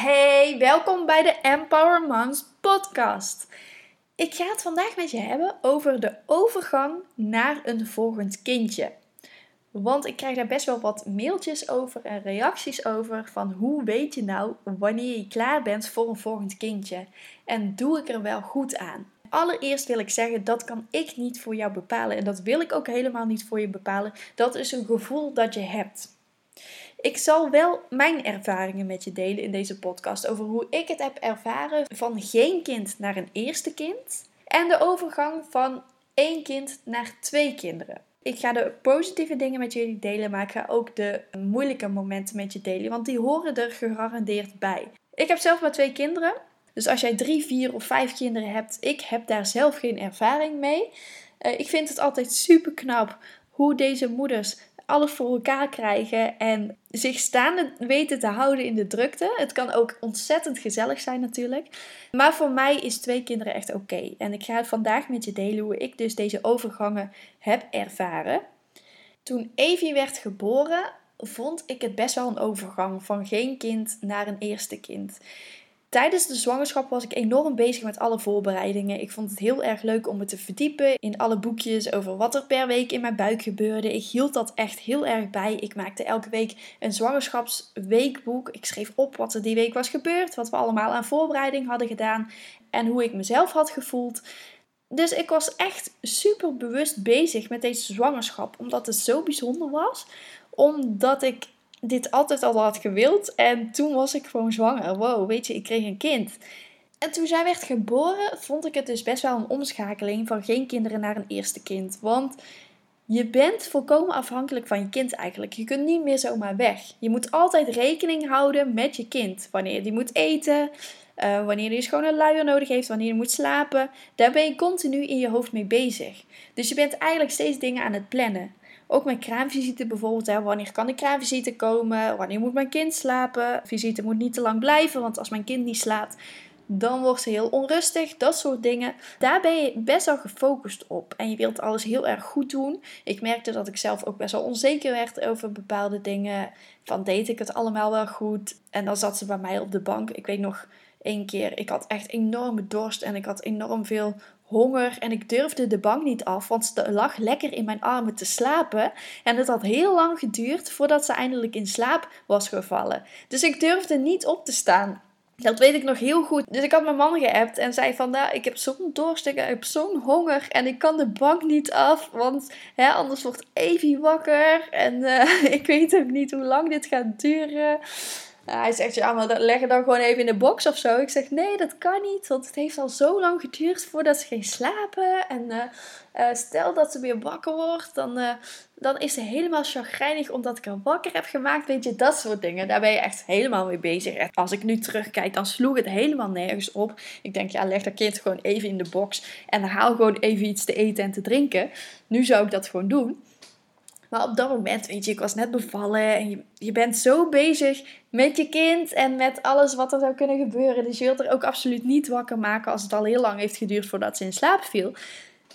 Hey, welkom bij de Empower Moms podcast. Ik ga het vandaag met je hebben over de overgang naar een volgend kindje. Want ik krijg daar best wel wat mailtjes over en reacties over van hoe weet je nou wanneer je klaar bent voor een volgend kindje? En doe ik er wel goed aan? Allereerst wil ik zeggen, dat kan ik niet voor jou bepalen en dat wil ik ook helemaal niet voor je bepalen. Dat is een gevoel dat je hebt. Ik zal wel mijn ervaringen met je delen in deze podcast over hoe ik het heb ervaren van geen kind naar een eerste kind en de overgang van één kind naar twee kinderen. Ik ga de positieve dingen met jullie delen, maar ik ga ook de moeilijke momenten met je delen, want die horen er gegarandeerd bij. Ik heb zelf maar twee kinderen. Dus als jij drie, vier of vijf kinderen hebt, ik heb daar zelf geen ervaring mee. Uh, ik vind het altijd super knap hoe deze moeders alles voor elkaar krijgen en zich staande weten te houden in de drukte. Het kan ook ontzettend gezellig zijn natuurlijk. Maar voor mij is twee kinderen echt oké. En ik ga vandaag met je delen hoe ik dus deze overgangen heb ervaren. Toen Evie werd geboren, vond ik het best wel een overgang van geen kind naar een eerste kind. Tijdens de zwangerschap was ik enorm bezig met alle voorbereidingen. Ik vond het heel erg leuk om me te verdiepen in alle boekjes over wat er per week in mijn buik gebeurde. Ik hield dat echt heel erg bij. Ik maakte elke week een zwangerschapsweekboek. Ik schreef op wat er die week was gebeurd, wat we allemaal aan voorbereiding hadden gedaan en hoe ik mezelf had gevoeld. Dus ik was echt super bewust bezig met deze zwangerschap, omdat het zo bijzonder was. Omdat ik dit altijd al had gewild. En toen was ik gewoon zwanger. Wow, weet je, ik kreeg een kind. En toen zij werd geboren, vond ik het dus best wel een omschakeling van geen kinderen naar een eerste kind. Want je bent volkomen afhankelijk van je kind eigenlijk. Je kunt niet meer zomaar weg. Je moet altijd rekening houden met je kind. Wanneer die moet eten, uh, wanneer hij schone luier nodig heeft, wanneer hij moet slapen. Daar ben je continu in je hoofd mee bezig. Dus je bent eigenlijk steeds dingen aan het plannen. Ook mijn kraamvisite bijvoorbeeld. Hè, wanneer kan de kraamvisite komen? Wanneer moet mijn kind slapen? Visite moet niet te lang blijven, want als mijn kind niet slaapt, dan wordt ze heel onrustig. Dat soort dingen. Daar ben je best wel gefocust op. En je wilt alles heel erg goed doen. Ik merkte dat ik zelf ook best wel onzeker werd over bepaalde dingen. Van deed ik het allemaal wel goed? En dan zat ze bij mij op de bank. Ik weet nog één keer, ik had echt enorme dorst en ik had enorm veel honger en ik durfde de bank niet af, want ze lag lekker in mijn armen te slapen. En het had heel lang geduurd voordat ze eindelijk in slaap was gevallen. Dus ik durfde niet op te staan. Dat weet ik nog heel goed. Dus ik had mijn man geappt en zei van, nou, ik heb zo'n dorst, ik heb zo'n honger en ik kan de bank niet af, want hè, anders wordt Evie wakker en uh, ik weet ook niet hoe lang dit gaat duren hij zegt, ja, maar leg het dan gewoon even in de box of zo. Ik zeg, nee, dat kan niet, want het heeft al zo lang geduurd voordat ze ging slapen. En uh, uh, stel dat ze weer wakker wordt, dan, dan is ze helemaal chagrijnig omdat ik haar wakker heb gemaakt. Weet je, dat soort dingen. Daar ben je echt helemaal mee bezig. Als ik nu terugkijk, dan sloeg het helemaal nergens op. Ik denk, ja, leg dat kind gewoon even in de box en haal gewoon even iets te eten en te drinken. Nu zou ik dat gewoon doen. Maar op dat moment, weet je, ik was net bevallen en je, je bent zo bezig met je kind en met alles wat er zou kunnen gebeuren. Dus je wilt er ook absoluut niet wakker maken als het al heel lang heeft geduurd voordat ze in slaap viel.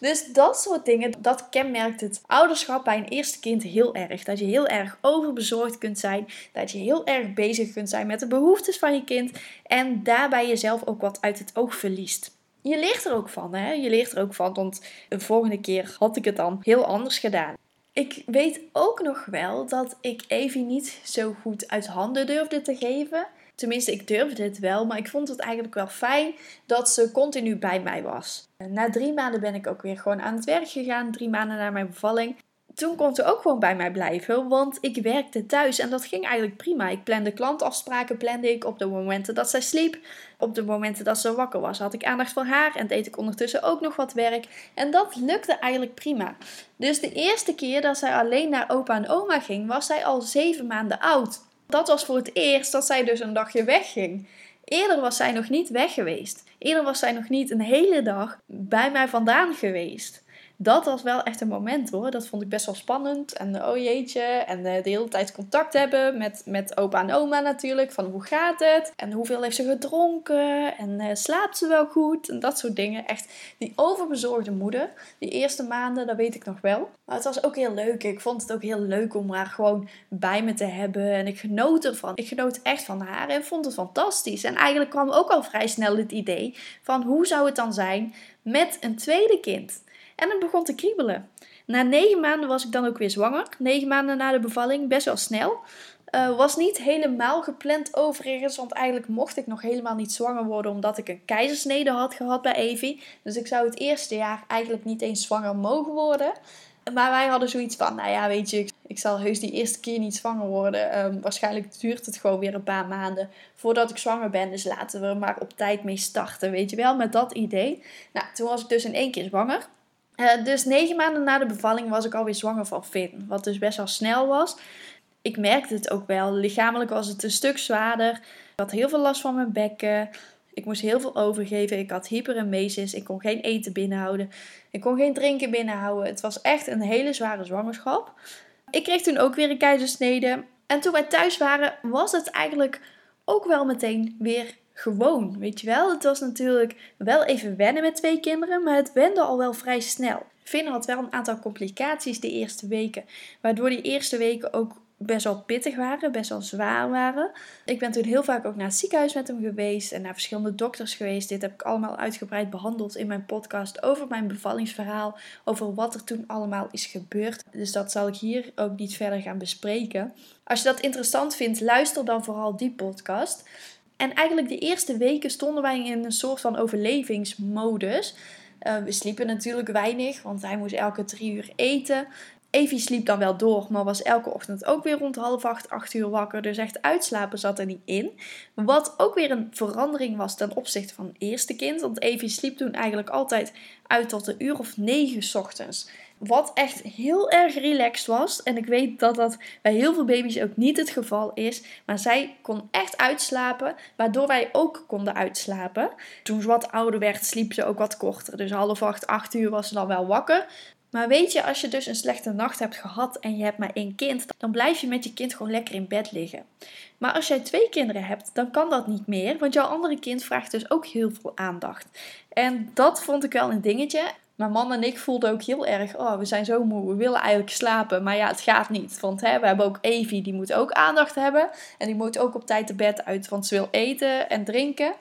Dus dat soort dingen, dat kenmerkt het ouderschap bij een eerste kind heel erg. Dat je heel erg overbezorgd kunt zijn. Dat je heel erg bezig kunt zijn met de behoeftes van je kind. En daarbij jezelf ook wat uit het oog verliest. Je leert er ook van, hè? Je leert er ook van, want de volgende keer had ik het dan heel anders gedaan. Ik weet ook nog wel dat ik Evie niet zo goed uit handen durfde te geven. Tenminste, ik durfde het wel, maar ik vond het eigenlijk wel fijn dat ze continu bij mij was. Na drie maanden ben ik ook weer gewoon aan het werk gegaan, drie maanden na mijn bevalling toen kon ze ook gewoon bij mij blijven, want ik werkte thuis en dat ging eigenlijk prima. Ik plande klantafspraken, plande ik op de momenten dat zij sliep. Op de momenten dat ze wakker was, had ik aandacht voor haar en deed ik ondertussen ook nog wat werk. En dat lukte eigenlijk prima. Dus de eerste keer dat zij alleen naar opa en oma ging, was zij al zeven maanden oud. Dat was voor het eerst dat zij dus een dagje wegging. Eerder was zij nog niet weg geweest. Eerder was zij nog niet een hele dag bij mij vandaan geweest. Dat was wel echt een moment hoor. Dat vond ik best wel spannend. En oh jeetje. En de hele tijd contact hebben met, met opa en oma natuurlijk. Van hoe gaat het? En hoeveel heeft ze gedronken? En uh, slaapt ze wel goed? En dat soort dingen. Echt die overbezorgde moeder. Die eerste maanden, dat weet ik nog wel. Maar het was ook heel leuk. Ik vond het ook heel leuk om haar gewoon bij me te hebben. En ik genoot ervan. Ik genoot echt van haar en vond het fantastisch. En eigenlijk kwam ook al vrij snel het idee van hoe zou het dan zijn met een tweede kind? En het begon te kriebelen. Na negen maanden was ik dan ook weer zwanger. Negen maanden na de bevalling, best wel snel. Uh, was niet helemaal gepland overigens, want eigenlijk mocht ik nog helemaal niet zwanger worden omdat ik een keizersnede had gehad bij Evie. Dus ik zou het eerste jaar eigenlijk niet eens zwanger mogen worden. Maar wij hadden zoiets van, nou ja, weet je, ik zal heus die eerste keer niet zwanger worden. Um, waarschijnlijk duurt het gewoon weer een paar maanden voordat ik zwanger ben. Dus laten we er maar op tijd mee starten, weet je wel, met dat idee. Nou, toen was ik dus in één keer zwanger. Uh, dus negen maanden na de bevalling was ik alweer zwanger van Finn. Wat dus best wel snel was. Ik merkte het ook wel. Lichamelijk was het een stuk zwaarder. Ik had heel veel last van mijn bekken. Ik moest heel veel overgeven. Ik had hyperemesis. Ik kon geen eten binnenhouden. Ik kon geen drinken binnenhouden. Het was echt een hele zware zwangerschap. Ik kreeg toen ook weer een keizersnede. En toen wij thuis waren, was het eigenlijk ook wel meteen weer gewoon. Weet je wel, het was natuurlijk wel even wennen met twee kinderen, maar het wende al wel vrij snel. Finn had wel een aantal complicaties de eerste weken, waardoor die eerste weken ook best wel pittig waren, best wel zwaar waren. Ik ben toen heel vaak ook naar het ziekenhuis met hem geweest en naar verschillende dokters geweest. Dit heb ik allemaal uitgebreid behandeld in mijn podcast over mijn bevallingsverhaal, over wat er toen allemaal is gebeurd. Dus dat zal ik hier ook niet verder gaan bespreken. Als je dat interessant vindt, luister dan vooral die podcast. En eigenlijk de eerste weken stonden wij in een soort van overlevingsmodus. Uh, we sliepen natuurlijk weinig, want hij moest elke drie uur eten. Evie sliep dan wel door, maar was elke ochtend ook weer rond half acht, acht uur wakker. Dus echt uitslapen zat er niet in. Wat ook weer een verandering was ten opzichte van het eerste kind. Want Evie sliep toen eigenlijk altijd uit tot een uur of negen ochtends. Wat echt heel erg relaxed was. En ik weet dat dat bij heel veel baby's ook niet het geval is. Maar zij kon echt uitslapen, waardoor wij ook konden uitslapen. Toen ze wat ouder werd, sliep ze ook wat korter. Dus half acht, acht uur was ze dan wel wakker. Maar weet je, als je dus een slechte nacht hebt gehad en je hebt maar één kind, dan blijf je met je kind gewoon lekker in bed liggen. Maar als jij twee kinderen hebt, dan kan dat niet meer, want jouw andere kind vraagt dus ook heel veel aandacht. En dat vond ik wel een dingetje. Mijn man en ik voelden ook heel erg, oh, we zijn zo moe, we willen eigenlijk slapen, maar ja, het gaat niet. Want hè, we hebben ook Evie, die moet ook aandacht hebben. En die moet ook op tijd de bed uit, want ze wil eten en drinken.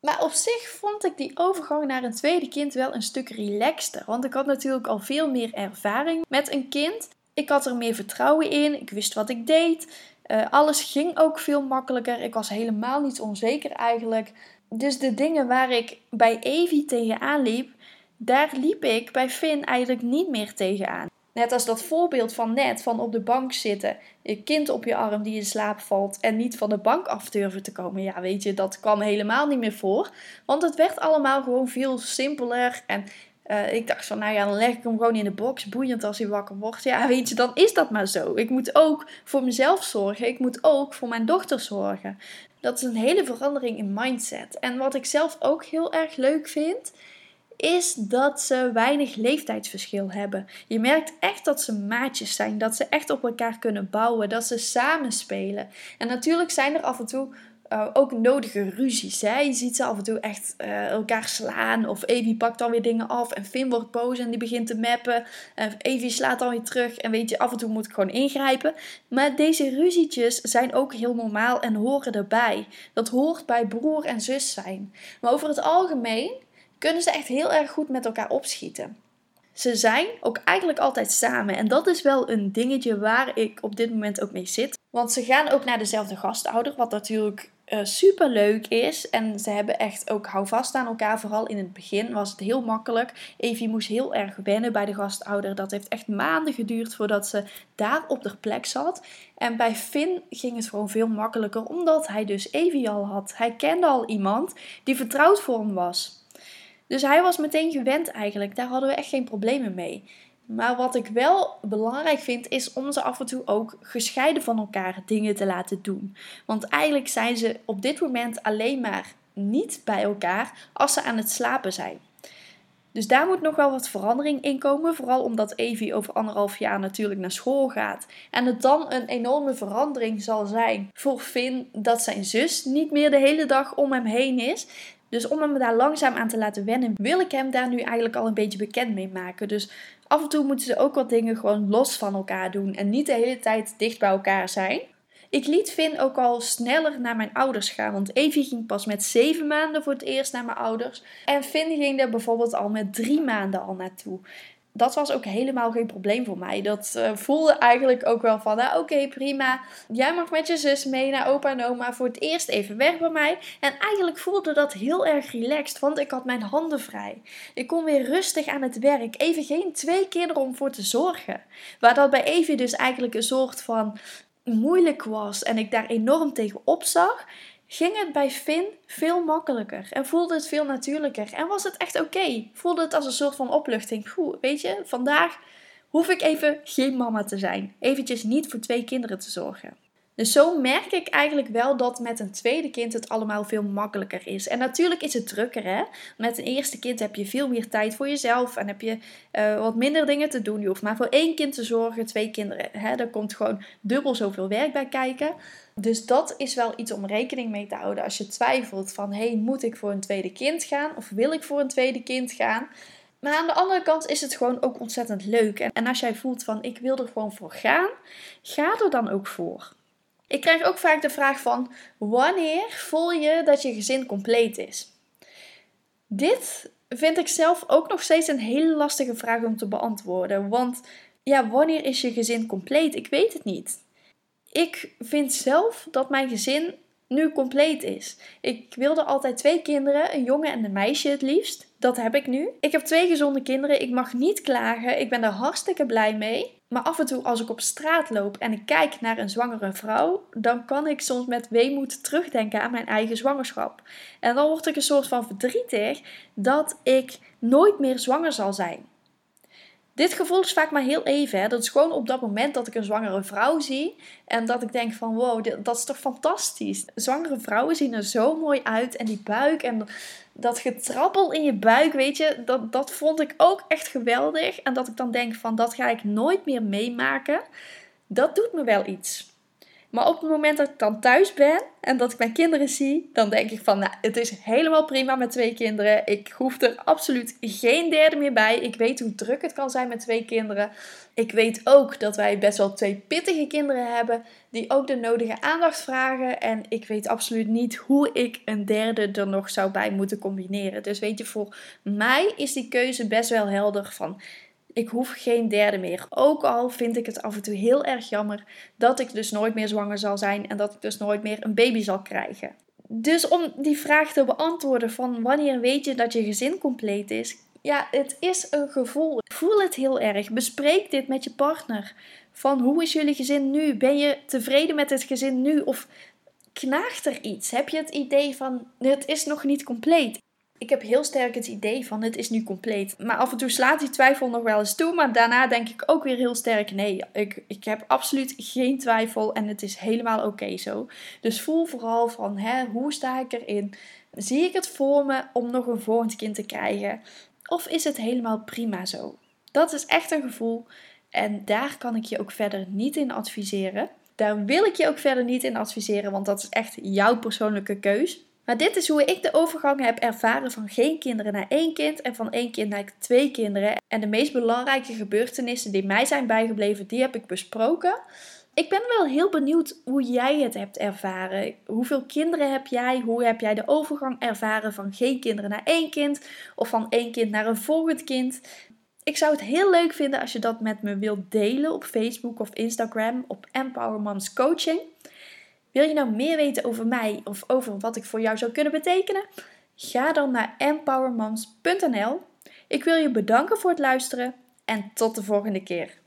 Maar op zich vond ik die overgang naar een tweede kind wel een stuk relaxter. Want ik had natuurlijk al veel meer ervaring met een kind. Ik had er meer vertrouwen in, ik wist wat ik deed. Uh, alles ging ook veel makkelijker. Ik was helemaal niet onzeker eigenlijk. Dus de dingen waar ik bij Evie tegenaan liep, daar liep ik bij Finn eigenlijk niet meer tegenaan. Net als dat voorbeeld van net, van op de bank zitten, je kind op je arm die in slaap valt en niet van de bank af durven te komen. Ja, weet je, dat kwam helemaal niet meer voor. Want het werd allemaal gewoon veel simpeler en uh, ik dacht van, nou ja, dan leg ik hem gewoon in de box, boeiend als hij wakker wordt. Ja, weet je, dan is dat maar zo. Ik moet ook voor mezelf zorgen. Ik moet ook voor mijn dochter zorgen. Dat is een hele verandering in mindset. En wat ik zelf ook heel erg leuk vind, is dat ze weinig leeftijdsverschil hebben. Je merkt echt dat ze maatjes zijn, dat ze echt op elkaar kunnen bouwen, dat ze samen spelen. En natuurlijk zijn er af en toe uh, ook nodige ruzies. Hè? Je ziet ze af en toe echt uh, elkaar slaan. Of Evie pakt dan weer dingen af. En Finn wordt boos en die begint te mappen. En Evie slaat dan weer terug. En weet je, af en toe moet ik gewoon ingrijpen. Maar deze ruzietjes zijn ook heel normaal en horen erbij. Dat hoort bij broer en zus zijn. Maar over het algemeen kunnen ze echt heel erg goed met elkaar opschieten. Ze zijn ook eigenlijk altijd samen. En dat is wel een dingetje waar ik op dit moment ook mee zit. Want ze gaan ook naar dezelfde gastouder, wat natuurlijk uh, eh, super leuk is. En ze hebben echt ook houvast aan elkaar. Vooral in het begin was het heel makkelijk. Evie moest heel erg wennen bij de gastouder. Dat heeft echt maanden geduurd voordat ze daar op de plek zat. En bij Finn ging het gewoon veel makkelijker, omdat hij dus Evie al had. Hij kende al iemand die vertrouwd voor hem was. Dus hij was meteen gewend eigenlijk. Daar hadden we echt geen problemen mee. Maar wat ik wel belangrijk vind, is om ze af en toe ook gescheiden van elkaar dingen te laten doen. Want eigenlijk zijn ze op dit moment alleen maar niet bij elkaar als ze aan het slapen zijn. Dus daar moet nog wel wat verandering in komen. Vooral omdat Evie over anderhalf jaar natuurlijk naar school gaat. En het dan een enorme verandering zal zijn voor Finn dat zijn zus niet meer de hele dag om hem heen is. Dus om hem daar langzaam aan te laten wennen, wil ik hem daar nu eigenlijk al een beetje bekend mee maken. Dus af en toe moeten ze ook wat dingen gewoon los van elkaar doen en niet de hele tijd dicht bij elkaar zijn. Ik liet Finn ook al sneller naar mijn ouders gaan. Want Evie ging pas met zeven maanden voor het eerst naar mijn ouders. En Finn ging er bijvoorbeeld al met drie maanden al naartoe. Dat was ook helemaal geen probleem voor mij. Dat uh, voelde eigenlijk ook wel van, nou, oké, prima. Jij mag met je zus mee naar opa en oma voor het eerst even weg bij mij. En eigenlijk voelde dat heel erg relaxed, want ik had mijn handen vrij. Ik kon weer rustig aan het werk. Even geen twee kinderen om voor te zorgen. Waar dat bij Evie dus eigenlijk een soort van moeilijk was en ik daar enorm tegen opzag, ging het bij Finn veel makkelijker en voelde het veel natuurlijker en was het echt oké. Voelde het als een soort van opluchting. Goed, weet je, vandaag hoef ik even geen mama te zijn. Eventjes niet voor twee kinderen te zorgen. Dus zo merk ik eigenlijk wel dat met een tweede kind het allemaal veel makkelijker is. En natuurlijk is het drukker, hè. Met een eerste kind heb je veel meer tijd voor jezelf en heb je uh, wat minder dingen te doen. Je hoeft maar voor één kind te zorgen, twee kinderen. Hè. Daar komt gewoon dubbel zoveel werk bij kijken. Dus dat is wel iets om rekening mee te houden als je twijfelt van, hé, hey, moet ik voor een tweede kind gaan of wil ik voor een tweede kind gaan? Maar aan de andere kant is het gewoon ook ontzettend leuk. En als jij voelt van, ik wil er gewoon voor gaan, ga er dan ook voor. Ik krijg ook vaak de vraag van wanneer voel je dat je gezin compleet is? Dit vind ik zelf ook nog steeds een hele lastige vraag om te beantwoorden. Want ja, wanneer is je gezin compleet? Ik weet het niet. Ik vind zelf dat mijn gezin nu compleet is. Ik wilde altijd twee kinderen, een jongen en een meisje het liefst. Dat heb ik nu. Ik heb twee gezonde kinderen. Ik mag niet klagen. Ik ben er hartstikke blij mee. Maar af en toe als ik op straat loop en ik kijk naar een zwangere vrouw, dan kan ik soms met weemoed terugdenken aan mijn eigen zwangerschap. En dan word ik een soort van verdrietig dat ik nooit meer zwanger zal zijn. Dit gevoel is vaak maar heel even. Hè. Dat is gewoon op dat moment dat ik een zwangere vrouw zie. En dat ik denk van wow, dat is toch fantastisch. Zwangere vrouwen zien er zo mooi uit. En die buik en dat getrappel in je buik, weet je. Dat, dat vond ik ook echt geweldig. En dat ik dan denk van dat ga ik nooit meer meemaken. Dat doet me wel iets. Maar op het moment dat ik dan thuis ben en dat ik mijn kinderen zie, dan denk ik van, nou, het is helemaal prima met twee kinderen. Ik hoef er absoluut geen derde meer bij. Ik weet hoe druk het kan zijn met twee kinderen. Ik weet ook dat wij best wel twee pittige kinderen hebben, die ook de nodige aandacht vragen. En ik weet absoluut niet hoe ik een derde er nog zou bij moeten combineren. Dus weet je, voor mij is die keuze best wel helder van ik hoef geen derde meer. Ook al vind ik het af en toe heel erg jammer dat ik dus nooit meer zwanger zal zijn en dat ik dus nooit meer een baby zal krijgen. Dus om die vraag te beantwoorden van wanneer weet je dat je gezin compleet is? Ja, het is een gevoel. Voel het heel erg. Bespreek dit met je partner. Van hoe is jullie gezin nu? Ben je tevreden met het gezin nu? Of knaagt er iets? Heb je het idee van het is nog niet compleet? Ik heb heel sterk het idee van het is nu compleet. Maar af en toe slaat die twijfel nog wel eens toe. Maar daarna denk ik ook weer heel sterk: nee, ik, ik heb absoluut geen twijfel en het is helemaal oké zo. Dus voel vooral van hè, hoe sta ik erin? Zie ik het voor me om nog een volgend kind te krijgen? Of is het helemaal prima zo? Dat is echt een gevoel en daar kan ik je ook verder niet in adviseren. Daar wil ik je ook verder niet in adviseren, want dat is echt jouw persoonlijke keus. Maar dit is hoe ik de overgang heb ervaren van geen kinderen naar één kind en van één kind naar twee kinderen. En de meest belangrijke gebeurtenissen die mij zijn bijgebleven, die heb ik besproken. Ik ben wel heel benieuwd hoe jij het hebt ervaren. Hoeveel kinderen heb jij? Hoe heb jij de overgang ervaren van geen kinderen naar één kind of van één kind naar een volgend kind? Ik zou het heel leuk vinden als je dat met me wilt delen op Facebook of Instagram op Empower Moms Coaching. Wil je nou meer weten over mij of over wat ik voor jou zou kunnen betekenen? Ga dan naar empowermoms.nl. Ik wil je bedanken voor het luisteren en tot de volgende keer.